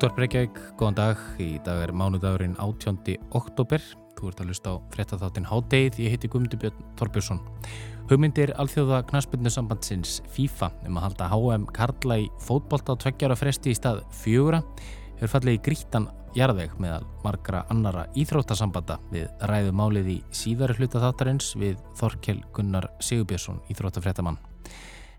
Útvar Breykjavík, góðan dag. Í dag er mánudagurinn 18. oktober. Þú ert að lusta á frettatháttin Hádeið. Ég heiti Guðmundur Torbjörnsson. Hugmyndir alþjóða knaspinu sambandsins FIFA um að halda HM Karla í fótbolta á tveggjara fresti í stað fjögura hefur fallið í grítan jarðveg meðal margra annara íþróttasambanda við ræðu málið í síðari hluta þáttarins við Þorkel Gunnar Sigurbjörnsson, íþróttafréttamann.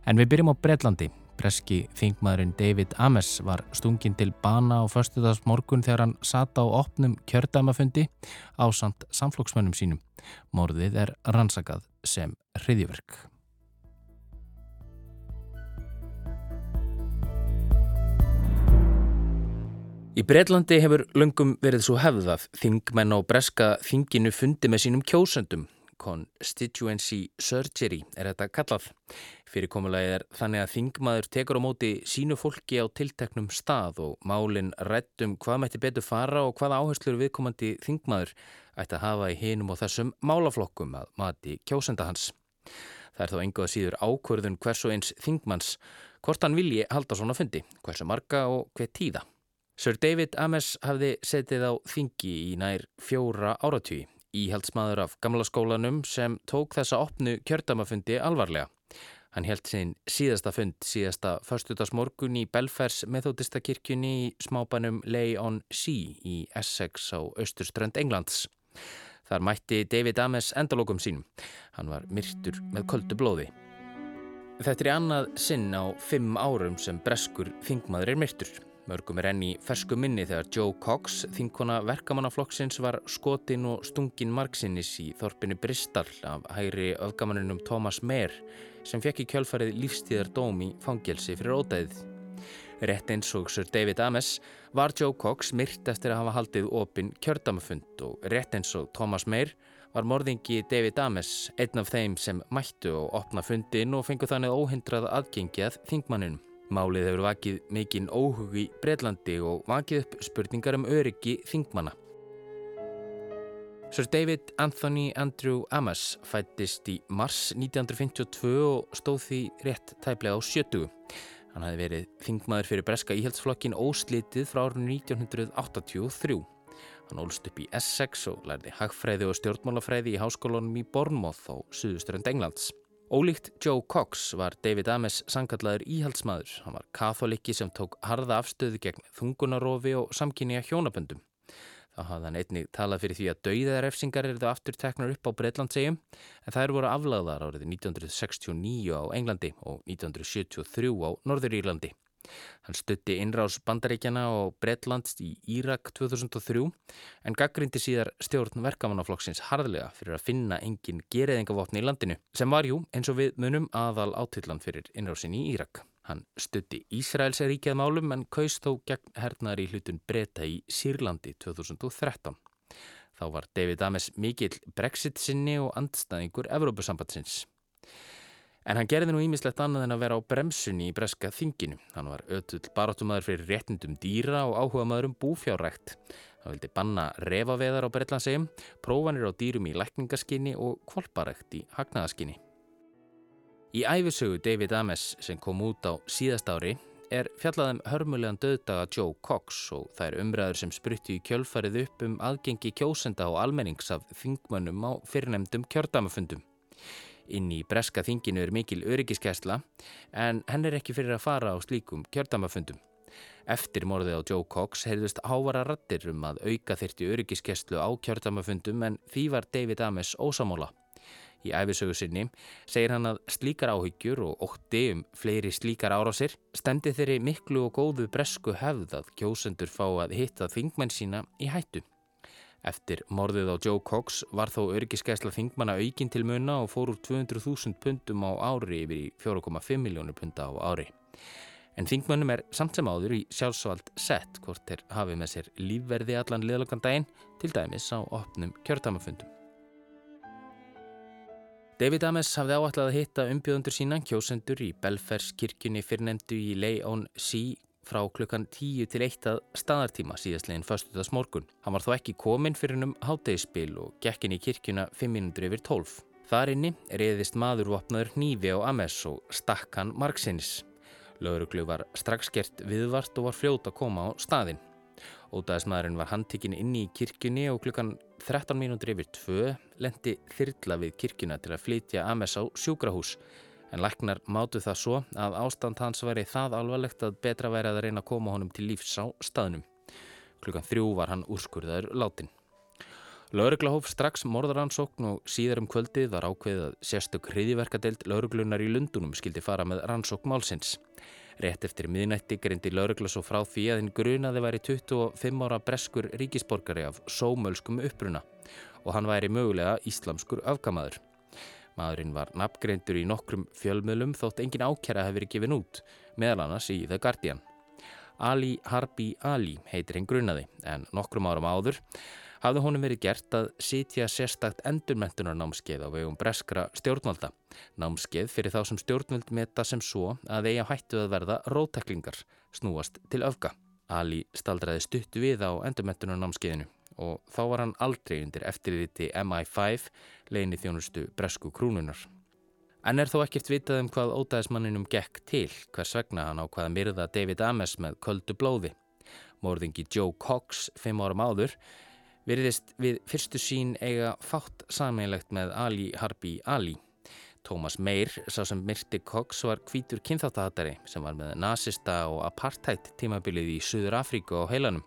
En við byrjum á Breitlandi. Breski þingmaðurinn David Ames var stungin til bana á förstudags morgun þegar hann sata á opnum kjördamafundi á samt samflóksmönnum sínum. Morðið er rannsakað sem hriðjverk. Í Breitlandi hefur löngum verið svo hefðað þingmenn á breska þinginu fundi með sínum kjósöndum Constituency Surgery er þetta kallað. Fyrirkomulagið er þannig að þingmaður tekur á móti sínu fólki á tilteknum stað og málinn rættum hvað mætti betur fara og hvaða áherslur viðkomandi þingmaður ætti að hafa í hinum og þessum málaflokkum að mati kjósenda hans. Það er þá enguða síður ákvörðun hversu eins þingmanns hvort hann vilji halda svona fundi, hversu marga og hver tíða. Sir David Ames hafði setið á þingi í nær fjóra áratví íhaldsmaður af gamla skólanum sem tók þessa opnu kjördamafundi alvarlega. Hann held sinn síðasta fund síðasta förstutasmorgun í Belfers methodistakirkjunni í smábanum Lay on Sea í Essex á austurströnd Englands. Þar mætti David Ames endalókum sínum. Hann var myrtur með köldu blóði. Þetta er annað sinn á fimm árum sem breskur þingmaður er myrtur. Mörgum er enni fersku minni þegar Joe Cox, þinkona verkamannaflokksins, var skotin og stungin margsinnis í þorpinu Bristol af hægri öfgamannunum Thomas Mayer sem fekk í kjölfarið lífstíðar dóm í fangelsi fyrir ódæðið. Rétt eins og Sir David Ames var Joe Cox myrt eftir að hafa haldið opin kjördamafund og rétt eins og Thomas Mayer var morðingi David Ames einn af þeim sem mættu og opna fundin og fengu þannig óhindrað aðgengi að þingmannunum. Málið hefur vakið mikinn óhug í Breitlandi og vakið upp spurningar um öryggi þingmanna. Sir David Anthony Andrew Ames fættist í mars 1952 og stóð því rétt tæplega á sjötugu. Hann hafi verið þingmaður fyrir breska íhaldsflokkin óslitið frá árunni 1983. Hann ólst upp í Essex og lærði hagfræði og stjórnmálafræði í háskólanum í Bournemouth á suðuströnd Englands. Ólíkt Joe Cox var David Ames sangallaður íhaldsmaður. Hann var katholikki sem tók harða afstöðu gegn þungunarofi og samkynniða hjónaböndum. Þá hafði hann einnig talað fyrir því að dauðarefsingar er það aftur teknar upp á Breitlandsegjum en eru voru aflagðar árið 1969 á Englandi og 1973 á Norður Írlandi. Hann stutti innrás bandaríkjana og Breitlands í Írak 2003 en gaggrindi síðar stjórn verkamannaflokksins harðlega fyrir að finna engin geriðingavopni í landinu sem var jú eins og við munum aðal átillan fyrir innrásin í Írak. Hann stutti Ísraels ríkjað málum en kaust þó gegn hernaðar í hlutun breyta í Sýrlandi 2013. Þá var David Ames mikill brexit sinni og andstæðingur Evrópusambatsins. En hann gerði nú ímislegt annað en að vera á bremsunni í breska þinginu. Hann var ötull barátumæður fyrir réttindum dýra og áhuga maður um búfjárrækt. Hann vildi banna refaveðar á Breitlandsegjum, prófanir á dýrum í lækningaskinni og kvolparækt í hagnaðaskinni. Í æfisögu David Ames sem kom út á síðast ári er fjallaðum hörmulegan döðdaga Joe Cox og það er umræður sem sprutti í kjölfarið upp um aðgengi kjósenda og almennings af þingmönnum á fyrirnemdum kjördamafundum. Inn í breska þinginu er mikil öryggiskesla en henn er ekki fyrir að fara á slíkum kjördamafundum. Eftir morðið á Joe Cox heyrðust hávara rattir um að auka þyrti öryggiskeslu á kjördamafundum en því var David Ames ósamóla. Í æfisögu sinni segir hann að slíkar áhyggjur og ótti um fleiri slíkar árásir stendi þeirri miklu og góðu bresku hefð að kjósendur fá að hitta þingmenn sína í hættu. Eftir morðið á Joe Cox var þó örgiskesla þingmanna aukin til munna og fór úr 200.000 pundum á ári yfir í 4,5 miljónur punda á ári. En þingmannum er samt sem áður í sjálfsvald sett hvort þeir hafi með sér lífverði allan liðlokan daginn til dæmis á opnum kjörtamafundum. David Ames hafði áallega hitta umbjöðundur sína kjósendur í Belfers kirkjunni fyrrnemdu í on Sea frá klukkan 10 til 1 að staðartíma síðastleginn fastuðas morgun. Hann var þó ekki komin fyrir um hátdegisspil og gekkin í kirkjuna 5 minútur yfir 12. Þar inni reyðist maður vopnaður hnífi á Ames og stakk hann margsinnis. Lauruglu var strax gert viðvart og var fljóta að koma á staðin. Ótaðismæðurinn var handtikinn inni í kirkjunni og klukkan 13 mínútur yfir 2 lendi þyrla við kirkjuna til að flytja Ames á sjúkrahús. En læknar mátu það svo að ástand hans væri það alvarlegt að betra væri að reyna að koma honum til lífs á staðnum. Klukkan þrjú var hann úrskurðaður látin. Laurugla hóf strax morðaransókn og síðar um kvöldið var ákveðið að sérstök hriðiverkadelt lauruglunar í Lundunum skildi fara með rannsókn málsins. Rétt eftir miðnætti grindi laurugla svo frá því að hinn grunaði væri 25 ára breskur ríkisborgari af sómölskum uppruna og hann væri mögulega íslamskur afgamaður. Maðurinn var nafngreindur í nokkrum fjölmjölum þótt engin ákjæra hefur verið gefin út, meðal annars í The Guardian. Ali Harbi Ali heitir hinn grunaði en nokkrum árum áður hafði honum verið gert að sitja sérstakt endurmentunar námskeið á vegum breskra stjórnvalda. Námskeið fyrir þá sem stjórnvald meta sem svo að eiga hættu að verða rótæklingar snúast til öfga. Ali staldraði stuttu við á endurmentunar námskeiðinu og þá var hann aldrei undir eftirliti MI5 leginni þjónustu bresku krúnunar. En er þó ekkert vitað um hvað ódæðismanninum gekk til, hvers vegna hann á hvaða myrða David Ames með köldu blóði. Morðingi Joe Cox, fimm árum áður, veriðist við fyrstu sín eiga fátt sammeilegt með Ali Harbi Ali. Thomas Meir, sá sem myrti Cox, var kvítur kynþáttahattari sem var með nazista og apartheid tímabilið í Suður Afríku á heilanum.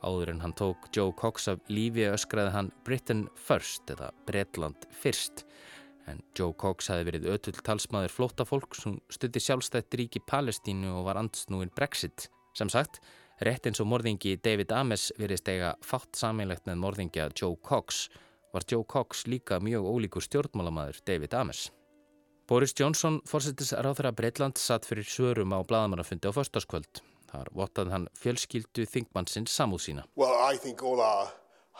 Áður en hann tók Joe Cox af lífi öskraði hann Britain First eða Bretland Fyrst en Joe Cox hafi verið ötull talsmaður flótafólk sem stutti sjálfstætt ríki Palestínu og var andsnúin Brexit. Sem sagt, rétt eins og morðingi David Ames verið stega fátt sameinlegt með morðingja Joe Cox var Joe Cox líka mjög ólíkur stjórnmálamæður David Ames. Boris Johnson, fórsettis ráþara Breitland, satt fyrir svörum á bladamannafundi á förstaskvöld. Þar vottaði hann fjölskyldu þingmannsins samúð sína. Well, I think all our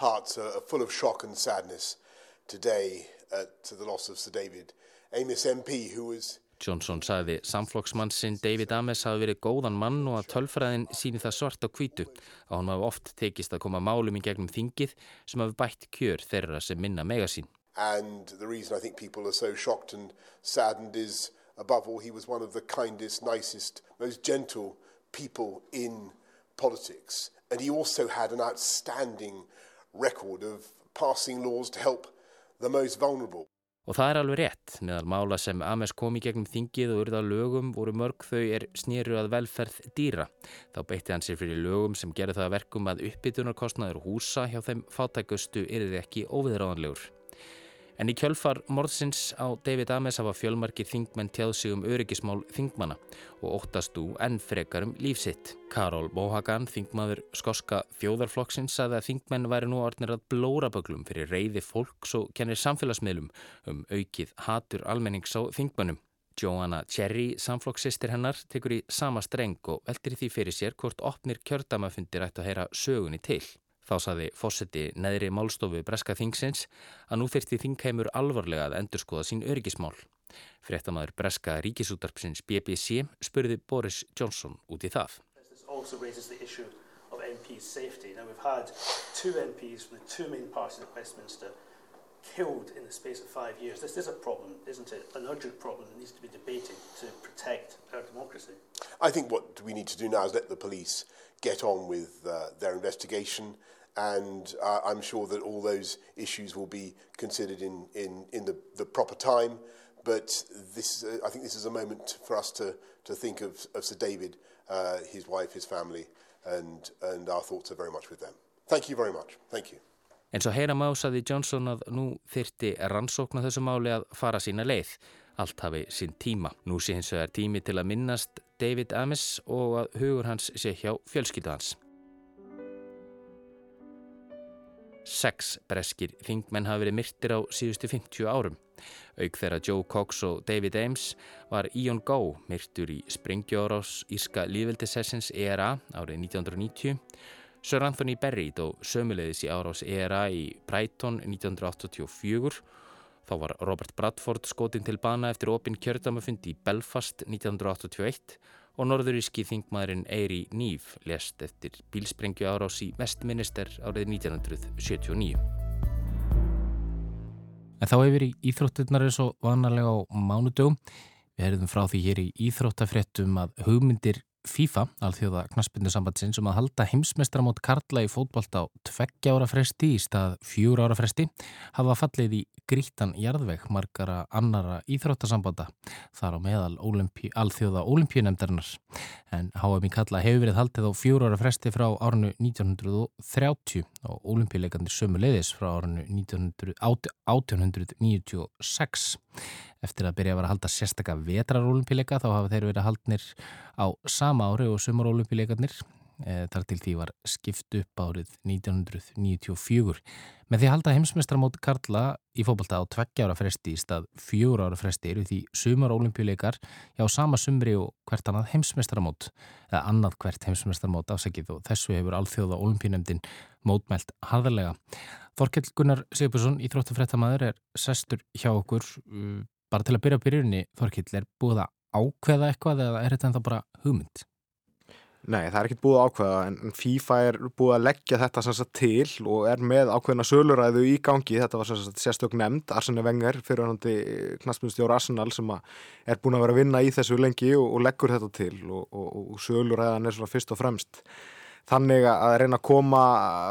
hearts are full of shock and sadness today at the loss of Sir David Amis MP who was Johnson sagði samflokksmann sinn David Ames hafi verið góðan mann og að tölfræðin síni það svart á kvítu að hann hafi oft tekist að koma málum í gegnum þingið sem hafi bætt kjör þeirra sem minna megasín. And the reason I think people are so shocked and saddened is above all he was one of the kindest, nicest, most gentle people in politics. And he also had an outstanding record of passing laws to help the most vulnerable. Og það er alveg rétt, meðal mála sem Ames kom í gegnum þingið og urða lögum voru mörg þau er snýru að velferð dýra. Þá beitti hann sér fyrir lögum sem gerði það verkum að uppbytunarkostnaður húsa hjá þeim fátækustu yfir ekki óviðráðanlegur. En í kjölfar morðsins á David Ames hafa fjölmarkir þingmenn tjáð sig um öryggismál þingmanna og óttast þú enn frekar um lífsitt. Karol Mohagan, þingmaður skoska þjóðarflokksins, saði að þingmenn væri nú orðnir að blóra böglum fyrir reyði fólks og kennir samfélagsmiðlum um aukið hatur almennings á þingmannum. Joanna Cherry, samflokksistir hennar, tekur í sama streng og veldir því fyrir sér hvort opnir kjördamafundir ættu að heyra sögunni til. Þá saði fósetti neðri málstofu Breska Þingsins að nú þyrti Þingheimur alvarlega að endurskoða sín öryggismál. Frettamæður Breska Ríkisútarpsins BBC spurði Boris Johnson út í það. killed in the space of five years. This is a problem, isn't it? An urgent problem that needs to be debated to protect our democracy. I think what we need to do now is let the police get on with uh, their investigation and uh, I'm sure that all those issues will be considered in, in, in the, the proper time. But this, uh, I think this is a moment for us to, to think of, of Sir David, uh, his wife, his family, and, and our thoughts are very much with them. Thank you very much. Thank you. En svo heyra másaði Johnson að nú þyrti rannsókna þessu máli að fara sína leið. Allt hafi sín tíma. Nú sé hins vegar tími til að minnast David Amis og að hugur hans sé hjá fjölskyldu hans. Seks breskir þingmenn hafi verið myrtir á síðustu 50 árum. Auk þegar Joe Cox og David Ames var Ian Gow myrtur í Springjóðrás Írska líðveldisessins ERA árið 1990 Sir Anthony Berry dó sömulegðis í árás ERA í Brighton 1984. Þá var Robert Bradford skotin til bana eftir opinn kjördamafundi í Belfast 1981 og norðuríski þingmaðurinn Eiri Nýf lest eftir bílsprengju árás í Westminster árið 1979. En þá hefur í Íþrótturnar eins og vanalega á mánudögum. Við herðum frá því hér í Íþróttafréttum að hugmyndir FIFA, alþjóða knaspindu sambandsins, um að halda heimsmestramót Karla í fótbolt á tveggja ára fresti í stað fjúra ára fresti hafa fallið í grítan jarðveg margara annara íþróttasambanda þar á meðal Olympi, alþjóða olimpíunemdarinnar. En HM í Karla hefur verið haldið á fjúra ára fresti frá árinu 1930 og olimpíuleikandir sömu leiðis frá 1900, 1896. Eftir að byrja að vera að halda sérstakka vetrarolimpíleika þá hafa þeir verið haldnir á sama ári og sumarolimpíleikarnir. E, þar til því var skipt upp árið 1994. Með því að halda heimsmestramót Karla í fókbalta á tveggjára fresti í stað fjóra ára fresti eru því sumarolimpíuleikar hjá sama sumri og hvert annað heimsmestramót eða annað hvert heimsmestramót afsækið og þessu hefur alþjóða olimpíunemdin mótmælt harðarlega. Þorkell Gunnar Sigursson, íþróttufrættamæður, er sestur hjá okkur. Bara til að byrja byrjunni, Þorkill, er búið að ákveða eitthvað eða er þetta ennþá bara hugmynd? Nei, það er ekkert búið að ákveða en FIFA er búið að leggja þetta sagt, til og er með ákveðina söluræðu í gangi, þetta var sérstök nefnd Arsene Wenger, fyrirhandi knastmjöndstjóra Arsenal sem er búin að vera að vinna í þessu lengi og, og leggur þetta til og, og, og söluræðan er svona fyrst og fremst þannig að reyna að koma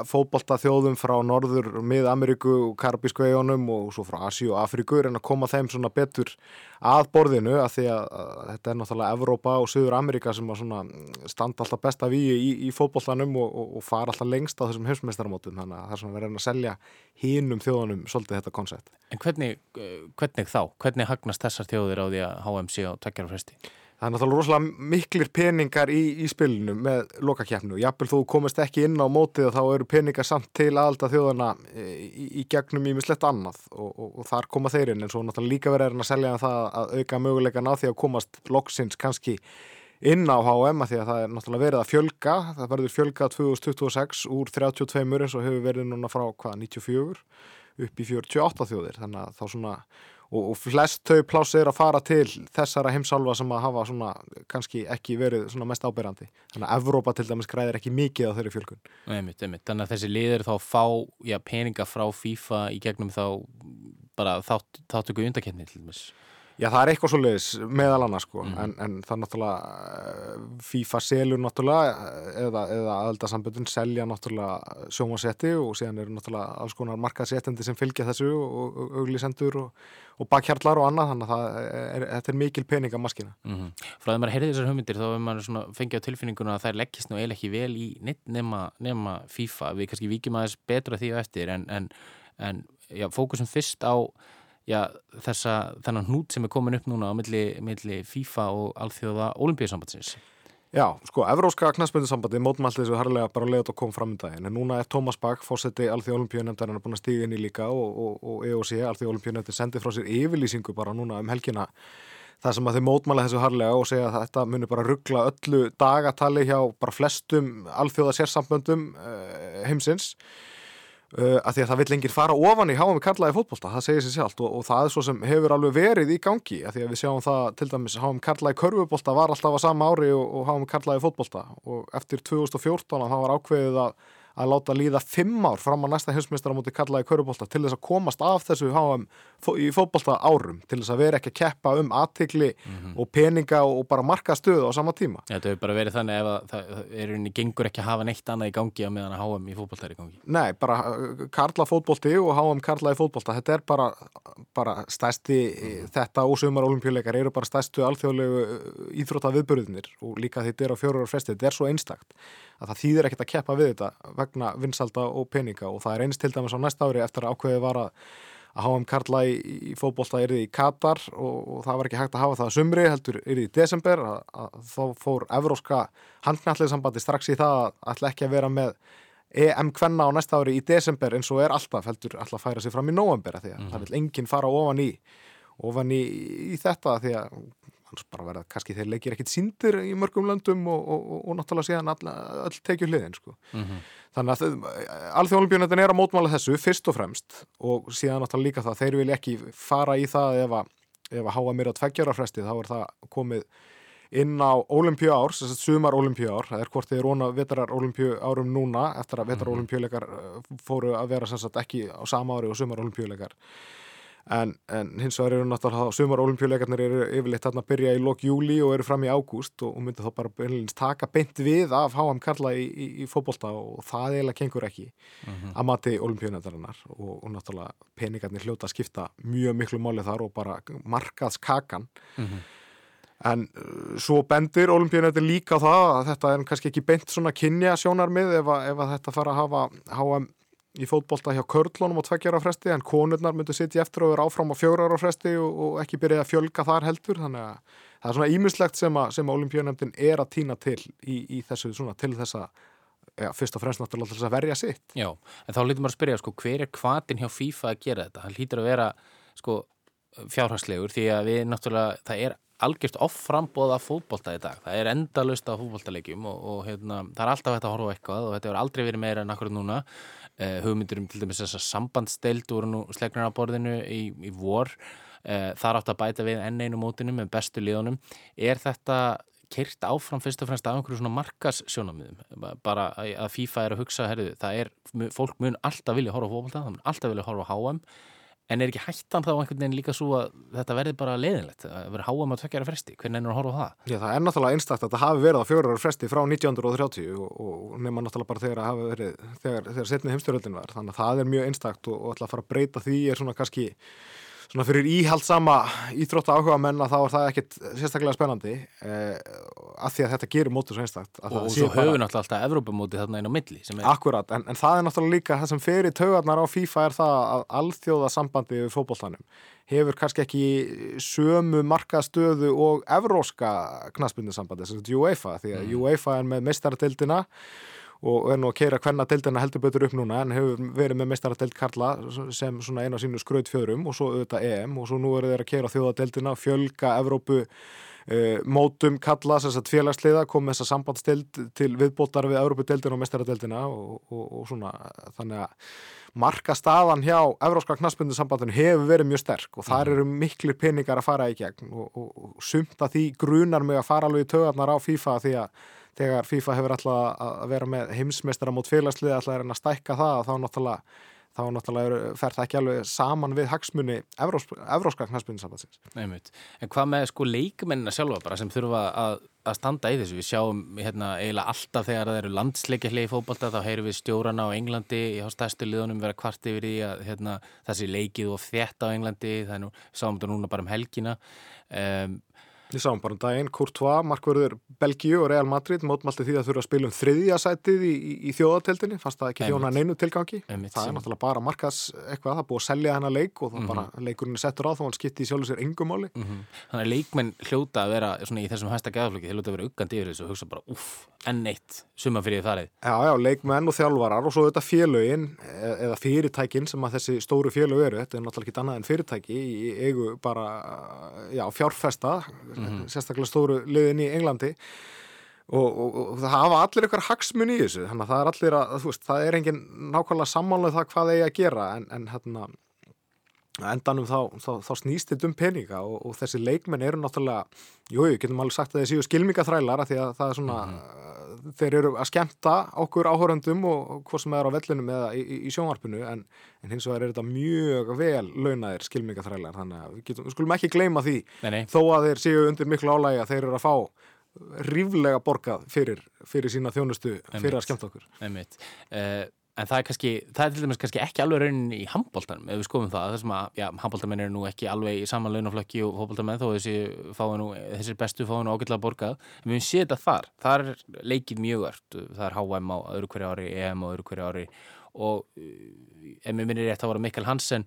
fótbolta þjóðum frá Norður, Mið-Ameríku og Karabísku eigunum og svo frá Asíu og Afríku, reyna að koma þeim svona betur að borðinu að því að, að þetta er náttúrulega Evrópa og Suður Amerika sem að standa alltaf best af í í, fótboltanum og, og, og fara alltaf lengst á þessum heimsmeistaramótum þannig að það er svona að reyna að selja hínum þjóðunum svolítið þetta koncept. En hvernig, eh, hvernig þá? Hvernig hagnast þessar þjóðir á því að HMC á takkjarafresti? Það er náttúrulega rosalega miklir peningar í, í spilinu með lokakjafnu. Jafnvel þú komist ekki inn á mótið og þá eru peningar samt til aðalda þjóðana e, í, í gegnum í mislett annað og, og, og þar koma þeir inn en svo náttúrulega líka verður að selja það að auka mögulegan á því að komast loksins kannski inn á HM að því að það er náttúrulega verið að fjölga. Það verður fjölga 2026 úr 32 eins og hefur verið núna frá hvað 94 upp í 48 þjóðir þannig að þá svona og, og flest þau pláss er að fara til þessara heimsálfa sem að hafa svona kannski ekki verið svona mest ábyrjandi þannig að Evrópa til dæmis græðir ekki mikið á þeirri fjölkun einmitt, einmitt. Þannig að þessi liður þá fá já, peninga frá FIFA í gegnum þá bara þátt, þáttöku undaketni til dæmis Já, það er eitthvað svo leiðis meðal annars sko, mm. en, en það er náttúrulega eh, FIFA selur náttúrulega eða, eða aðeldarsambundin selja náttúrulega sjómasetti og síðan eru náttúrulega alls konar markaðséttendi sem fylgja þessu og auglisendur og, og bakhjarlar og annað, þannig að er, þetta er mikil pening að maskina. Mm -hmm. Frá að maður heyrði þessar hugmyndir þá er maður fengið á tilfinninguna að það er leggist nú eiginlega ekki vel í neitt nema, nema FIFA, við kannski vikjum aðeins betra því og eftir en, en, en já, fókusum fyrst á já, þessa, þennan hnút sem er komin upp núna á milli, milli FIFA og alþjóða olimpíasambandsins. Já, sko, Evróska knastbundisambandi mótmælti þessu harlega bara leiðt og kom fram í daginn. En núna er Tómas Bak, fósetti alþjóða olimpíunemndarinn búin að stíða inn í líka og, og, og EOC, alþjóða olimpíunemndir, sendi frá sér yfirlýsingu bara núna um helgina. Það sem að þau mótmæla þessu harlega og segja að þetta munir bara ruggla öllu dagatali hjá bara flestum alþjóða sérsamböndum uh, heimsins Uh, að því að það vill lengir fara ofan í háum við kallaði fótbolta, það segir sér sjálft og, og það er svo sem hefur alveg verið í gangi að því að við sjáum það til dæmis háum kallaði körfubólta var alltaf á sama ári og, og háum kallaði fótbolta og eftir 2014 þá var ákveðið að að láta líða fimm ár fram á næsta heimsmeistar á móti kallaði körubólta til þess að komast af þessu HM í fótbolta árum til þess að vera ekki að keppa um aðtikli mm -hmm. og peninga og bara marka stöðu á sama tíma. Þetta hefur bara verið þannig ef það er unni gengur ekki að hafa neitt annað í gangi á meðan að HM í fótbolta er í gangi. Nei, bara uh, Karla fótbolti og HM Karla í fótbolta, þetta er bara, bara stæsti, mm. þetta og sumar olimpíuleikar eru bara stæstu alþjóðlegu uh, íþrótta viðbörðinir og líka þetta er á fjóru ára fresti, þetta er svo einstakt að það þýðir ekkert að keppa við þetta vegna vinsalda og peninga og það er einst til dæmis á næsta ári eftir að ákveði var að að HM Karla í, í fótbollta er í Katar og, og það var ekki hægt að hafa það sumri heldur er í desember að, að þá fór Evróska handknalliðsambandi strax í það að ætla ekki að vera með EM kvenna á næsta ári í desember eins og er alltaf heldur alltaf að færa sig fram í november því að mm -hmm. það vil enginn fara ofan í ofan í, í þetta því að hans bara verða, kannski þeir leikir ekkit síndir í mörgum löndum og, og, og, og náttúrulega síðan all, all tekið hliðin sko. mm -hmm. þannig að alþjóðanlubjörnundin er að mótmála þessu fyrst og fremst og síðan náttúrulega líka það þeir vil ekki fara í það ef að, ef að háa mér á tveggjara-fresti þá er það komið inn á olimpíu ár, þess að sumar olimpíu ár það er hvort þeir róna vetrar olimpíu árum núna eftir að vetrar olimpíuleikar mhm. fóru að vera sagt, ekki á sama ári og sumar olimpíuleikar en, en hins vegar eru náttúrulega sumar olimpíuleikarnir eru yfirleitt að byrja í lok júli og eru fram í ágúst og, og myndir þá bara beinleins taka beint við af HM Karla í, í, í fókbólta og það eiginlega kengur ekki mm -hmm. að mati olimpíunendarinnar og, og náttúrulega peningarnir hljóta að skipta mjög miklu máli þar og bara markaðskakan mm -hmm. En uh, svo bendir olimpíunættir líka það að þetta er kannski ekki beint svona kynja sjónarmið ef að, ef að þetta fara að hafa HM í fótbolta hjá körlunum á tveggjara fresti en konurnar myndu sitja eftir og vera áfram á fjórar á fresti og, og ekki byrja að fjölga þar heldur þannig að það er svona ímislegt sem að, að olimpíunættin er að týna til í, í þessu svona til þess að ja, fyrst og fremst náttúrulega þess að verja sitt. Já, en þá lítum við að spyrja sko hver er kvatin hjá FIFA að gera þetta? Það lítur að vera sko fjárhagslegur því að við náttúrulega, það er algjört oframbóða fótbolta í dag. Það er endalust á fótboltalegjum og, og hérna, það er alltaf hægt að horfa eitthvað og þetta hefur aldrei verið meira en akkurat núna. Uh, hugmyndur um til dæmis þess að sambandsteild voru nú slegnar á borðinu í, í vor. Það er átt að bæta við enn einu mótinu með bestu liðunum. Er þetta kert áfram fyrst og fremst af einhverju svona markassjónamiðum? Bara að FIFA er að hugsa, herriðu, það er, fólk mun alltaf vilja horfa á fótbolta, það mun alltaf vilja horfa á HM En er ekki hættan þá einhvern veginn líka svo að þetta verði bara leðinlegt, að vera háam að tvekjara fresti, hvernig ennur horfa það? Já, það er náttúrulega einstakta að þetta hafi verið á fjórar fresti frá 1930 og, og nema náttúrulega bara þegar það hafi verið, þegar, þegar setnið heimstjóröldin var, þannig að það er mjög einstakt og, og alltaf að fara að breyta því er svona kannski svona fyrir íhaldsama íþrótta áhuga menn að þá er það ekkit sérstaklega spennandi eh, að því að þetta gerir mótur svo einstakt og, og svo höfum náttúrulega alltaf Evrópamóti þarna einn á milli er... Akkurat, en, en það er náttúrulega líka það sem ferir taugarnar á FIFA er það að alþjóða sambandi við fókbóltanum hefur kannski ekki sömu markastöðu og evróska knaspindinsambandi, þess að UEFA því að mm. UEFA er með mestaratildina og er nú að keira hvenna deildina heldur betur upp núna en hefur verið með mestaradeild Karla sem svona eina sínu skraut fjörum og svo auðvitað EM og svo nú eru þeir að keira þjóðadeildina, fjölga Evrópu uh, mótum Karla, þess að félagsliða kom þess að sambandstild til viðbótar við Evrópudeildina og mestaradeildina og, og, og svona þannig að marka staðan hjá Evróska knaspundusambandinu hefur verið mjög sterk og þar mhm. eru miklu peningar að fara í gegn og, og sumt að því grunar mig að fara alveg í tögarnar á FIFA því að þegar FIFA hefur alltaf að vera með heimsmeistara mot félagslið alltaf er hann að stækka það þá náttúrulega, þá náttúrulega fer það ekki alveg saman við hagsmunni evróska knæspuninsambansins. En hvað með sko leikmennina sjálfa bara sem þurfa að, að standa í þessu? Við sjáum hérna eiginlega alltaf þegar það eru landsleikjalli í fókbalta þá heyrum við stjórana á Englandi í stærstu liðunum vera kvart yfir í að hérna, þessi leikið og þétt á Englandi það er nú, sáum þetta núna bara um helgina um, Ég sá um bara um daginn, Courtois, markverður Belgíu og Real Madrid mótmalti því að þurfa að spila um þriðja sætið í, í, í þjóðateltinni, fannst það ekki þjóna neinu tilgangi. Einmitt, það er náttúrulega bara markas eitthvað, það búið að selja hana leik og það mm -hmm. bara leikurinn er settur á þá hann skipti í sjálf og sér engumáli. Mm -hmm. Þannig að leikmenn hljóta að vera svona í þessum hæsta gæðaflöki, þeir hljóta að vera uggandi yfir þessu og hugsa bara, uff, enn eitt, suma fyrir þarið. Já, já, leikmenn og þjálfarar og svo þetta félögin e, eða fyrirtækin sem að þessi stóru félög eru, þetta er náttúrulega ekki annað en fyrirtæki í eigu bara, já, fjárfesta mm -hmm. sérstaklega stóru liðin í Englandi og, og, og það hafa allir eitthvað hagsmun í þessu þannig að það er allir að, þú veist, það er engin nákvæmlega sammáluð það hvað eigi að gera en, en hérna endanum þá, þá, þá snýst þetta um peninga og, og þessi leikmenn eru náttúrulega júi, getum alveg sagt að þeir séu skilmingaþrælar því að það er svona mm -hmm. þeir eru að skemta okkur áhöröndum og hvað sem er á vellinum eða í, í, í sjónvarpinu en, en hins vegar er þetta mjög vel launaðir skilmingaþrælar þannig að við, getum, við skulum ekki gleyma því nei, nei. þó að þeir séu undir miklu álægi að þeir eru að fá ríflega borgað fyrir, fyrir sína þjónustu fyrir að skemta okkur Einmitt. Uh, En það er kannski, það er til dæmis kannski ekki alveg raunin í handbóltanum, ef við skoðum það, þessum að, já, handbóltamenn eru nú ekki alveg í saman launaflöki og fólkbóltamenn þó þessi nú, þessir bestu fáið nú ágætlega borgað, en við séum þetta þar, þar er leikið mjög öll, það er HM á öðru hverju ári, EM á öðru hverju ári. Og ef mér minnir rétt þá var Mikkel Hansen,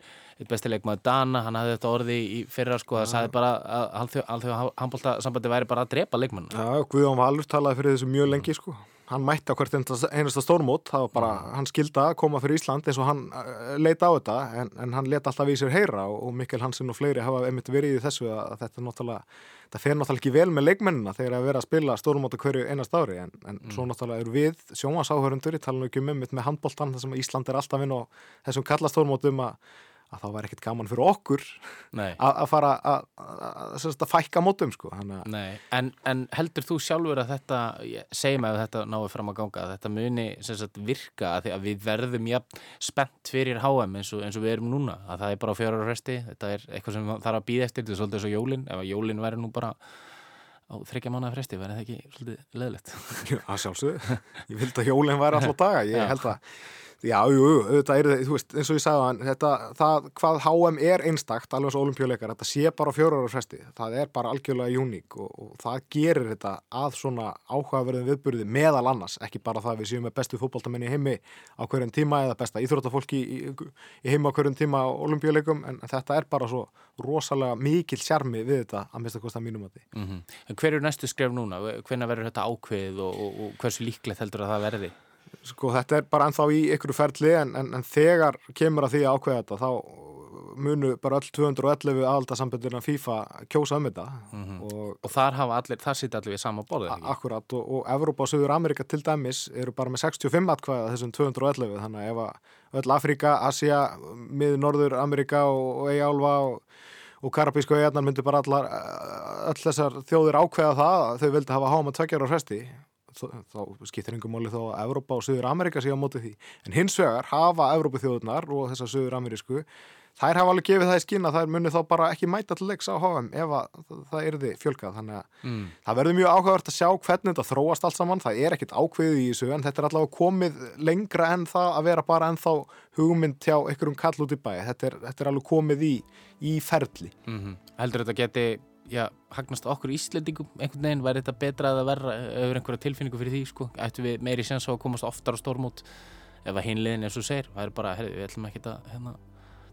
bestileik maður Dana, hann hafði þetta orði í fyrra sko, það sagði bara að allþjóða handbóltasambandi væri bara að drepa leikmann. Já, Guðjón Valur talaði fyrir þessu mjög lengi sko hann mætti á hvert einasta stórmót það var bara, mm. hann skilda að koma fyrir Ísland eins og hann uh, leita á þetta en, en hann leta alltaf í sér heyra og, og Mikkel Hansen og fleiri hafa einmitt verið í þessu að þetta er náttúrulega, það fer náttúrulega ekki vel með leikmennina þegar að vera að spila stórmót á hverju einast ári en, en mm. svo náttúrulega eru við sjónvasáhörundur, ég tala nú ekki um einmitt með handbóltan þar sem Ísland er alltaf inn á þessum kallastórmótum að að þá var ekkert gaman fyrir okkur að fara að fækka mótum sko. en, en heldur þú sjálfur að þetta segjum að þetta náðu fram að ganga að þetta muni sagt, virka að, að við verðum jafn spennt fyrir HM eins og, eins og við erum núna að það er bara á fjórar og resti þetta er eitthvað sem þarf að býða eftir þetta er svolítið eins og jólin ef jólin væri nú bara á þryggja mánuða fresti, verði það ekki svolítið leðilegt? Já, sjálfsög ég vildi að jólinn væri alltaf daga, ég held að Já, jú, þetta er, þú veist, eins og ég sagði hann, þetta, það, hvað HM er einstakt, alveg svo olimpíuleikar, þetta sé bara fjórar ára fresti, það er bara algjörlega uník og, og það gerir þetta að svona áhugaverðin viðburði meðal annars, ekki bara það við séum með bestu fótballtamenni í heimi á hverjum tíma eða besta íþróttafólki í, í heimi á hverjum tíma á olimpíuleikum, en þetta er bara svo rosalega mikil sjarmi við þetta að mista kosta mínum að því. Mm -hmm. Hver er næstu skref núna? Hvernig verður þetta ákveð og, og, og hversu líklegt heldur að það verði? Sko þetta er bara ennþá í ykkur ferli en, en, en þegar kemur að því að ákveða þetta þá munu bara öll 211 aðaldarsambundina FIFA kjósa um þetta. Mm -hmm. og, og þar hafa allir, þar sýti allir við sama borðið Akkurat og, og Evrópa og Suður Amerika til dæmis eru bara með 65 atkvæða þessum 211 þannig að ef að öll Afrika, Asia, mið Norður Amerika og, og Eiálfa og og Karabísku eigarnar myndi bara allar öll þessar þjóðir ákveða það að þau vildi hafa háma tvegjar á hresti þá skiptir yngum móli þá að Evrópa og Suður Amerika sé á móti því. En hins vegar hafa Evrópu þjóðunar og þessar Suður Amerísku þær hafa alveg gefið það í skinn að þær muni þá bara ekki mæta til leiks á HM ef það er því fjölkað þannig að mm. það verður mjög áhugavert að sjá hvernig þetta þróast allt saman. Það er ekkit ákveðið í þessu en þetta er allavega komið lengra en það að vera bara ennþá hugmynd hjá einhverjum kall út í bæ. Þetta er, þetta er alveg komið í, í ferli. Mm -hmm. Heldur þetta geti já, hagnast okkur íslendingum einhvern veginn, væri þetta betra að verra öfur einhverja tilfinningu fyrir því, sko ættu við meiri sens á að komast oftar á stórmút ef að hinliðin eins og segir, það er bara herri, við ætlum ekki að hérna,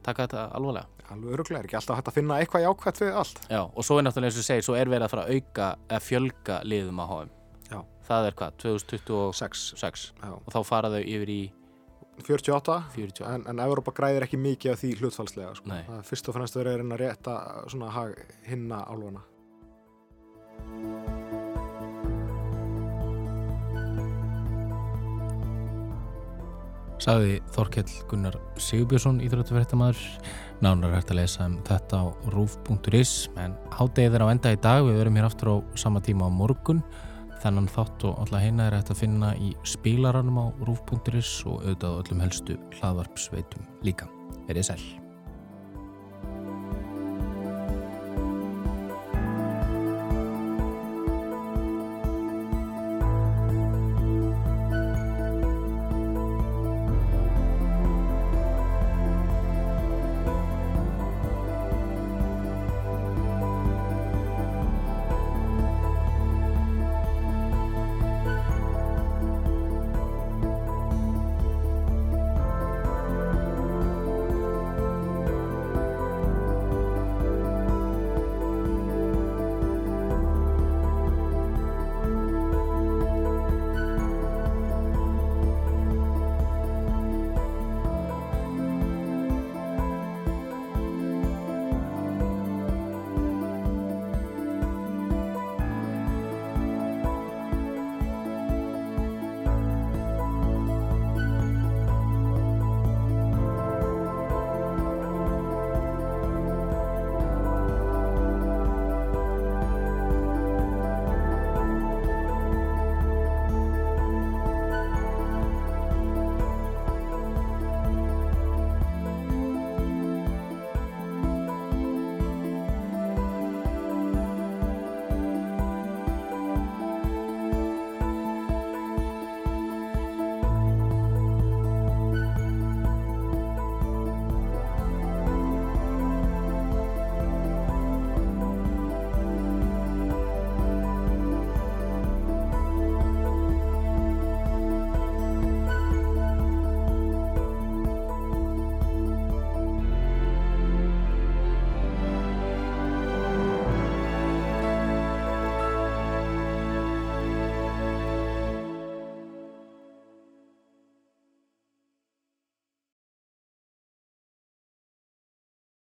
taka þetta alvarlega. Alveg öruglega, er ekki alltaf hægt að finna eitthvað jákvæmt við allt. Já, og svo er náttúrulega eins og segir, svo er verið að fara að auka eða fjölga liðum að háum. Já. Það er hvað, 2026 og þá fara þau yfir í 48, 48. En, en Európa græðir ekki mikið af því hlutfalslega sko. það fyrst og fremst verið að rétta svona hinna álvana Saði Þorkell Gunnar Sigurbjörnsson íþróttufrættamæður nánar hægt að lesa um þetta á rúf.is en hádegið er á enda í dag. Við verum hér aftur á sama tíma á morgun Þennan þátt og alla heina er hægt að finna í spilaranum á rúf.is og auðvitað öllum helstu hlaðvarpsveitum líka. Er ég sæl.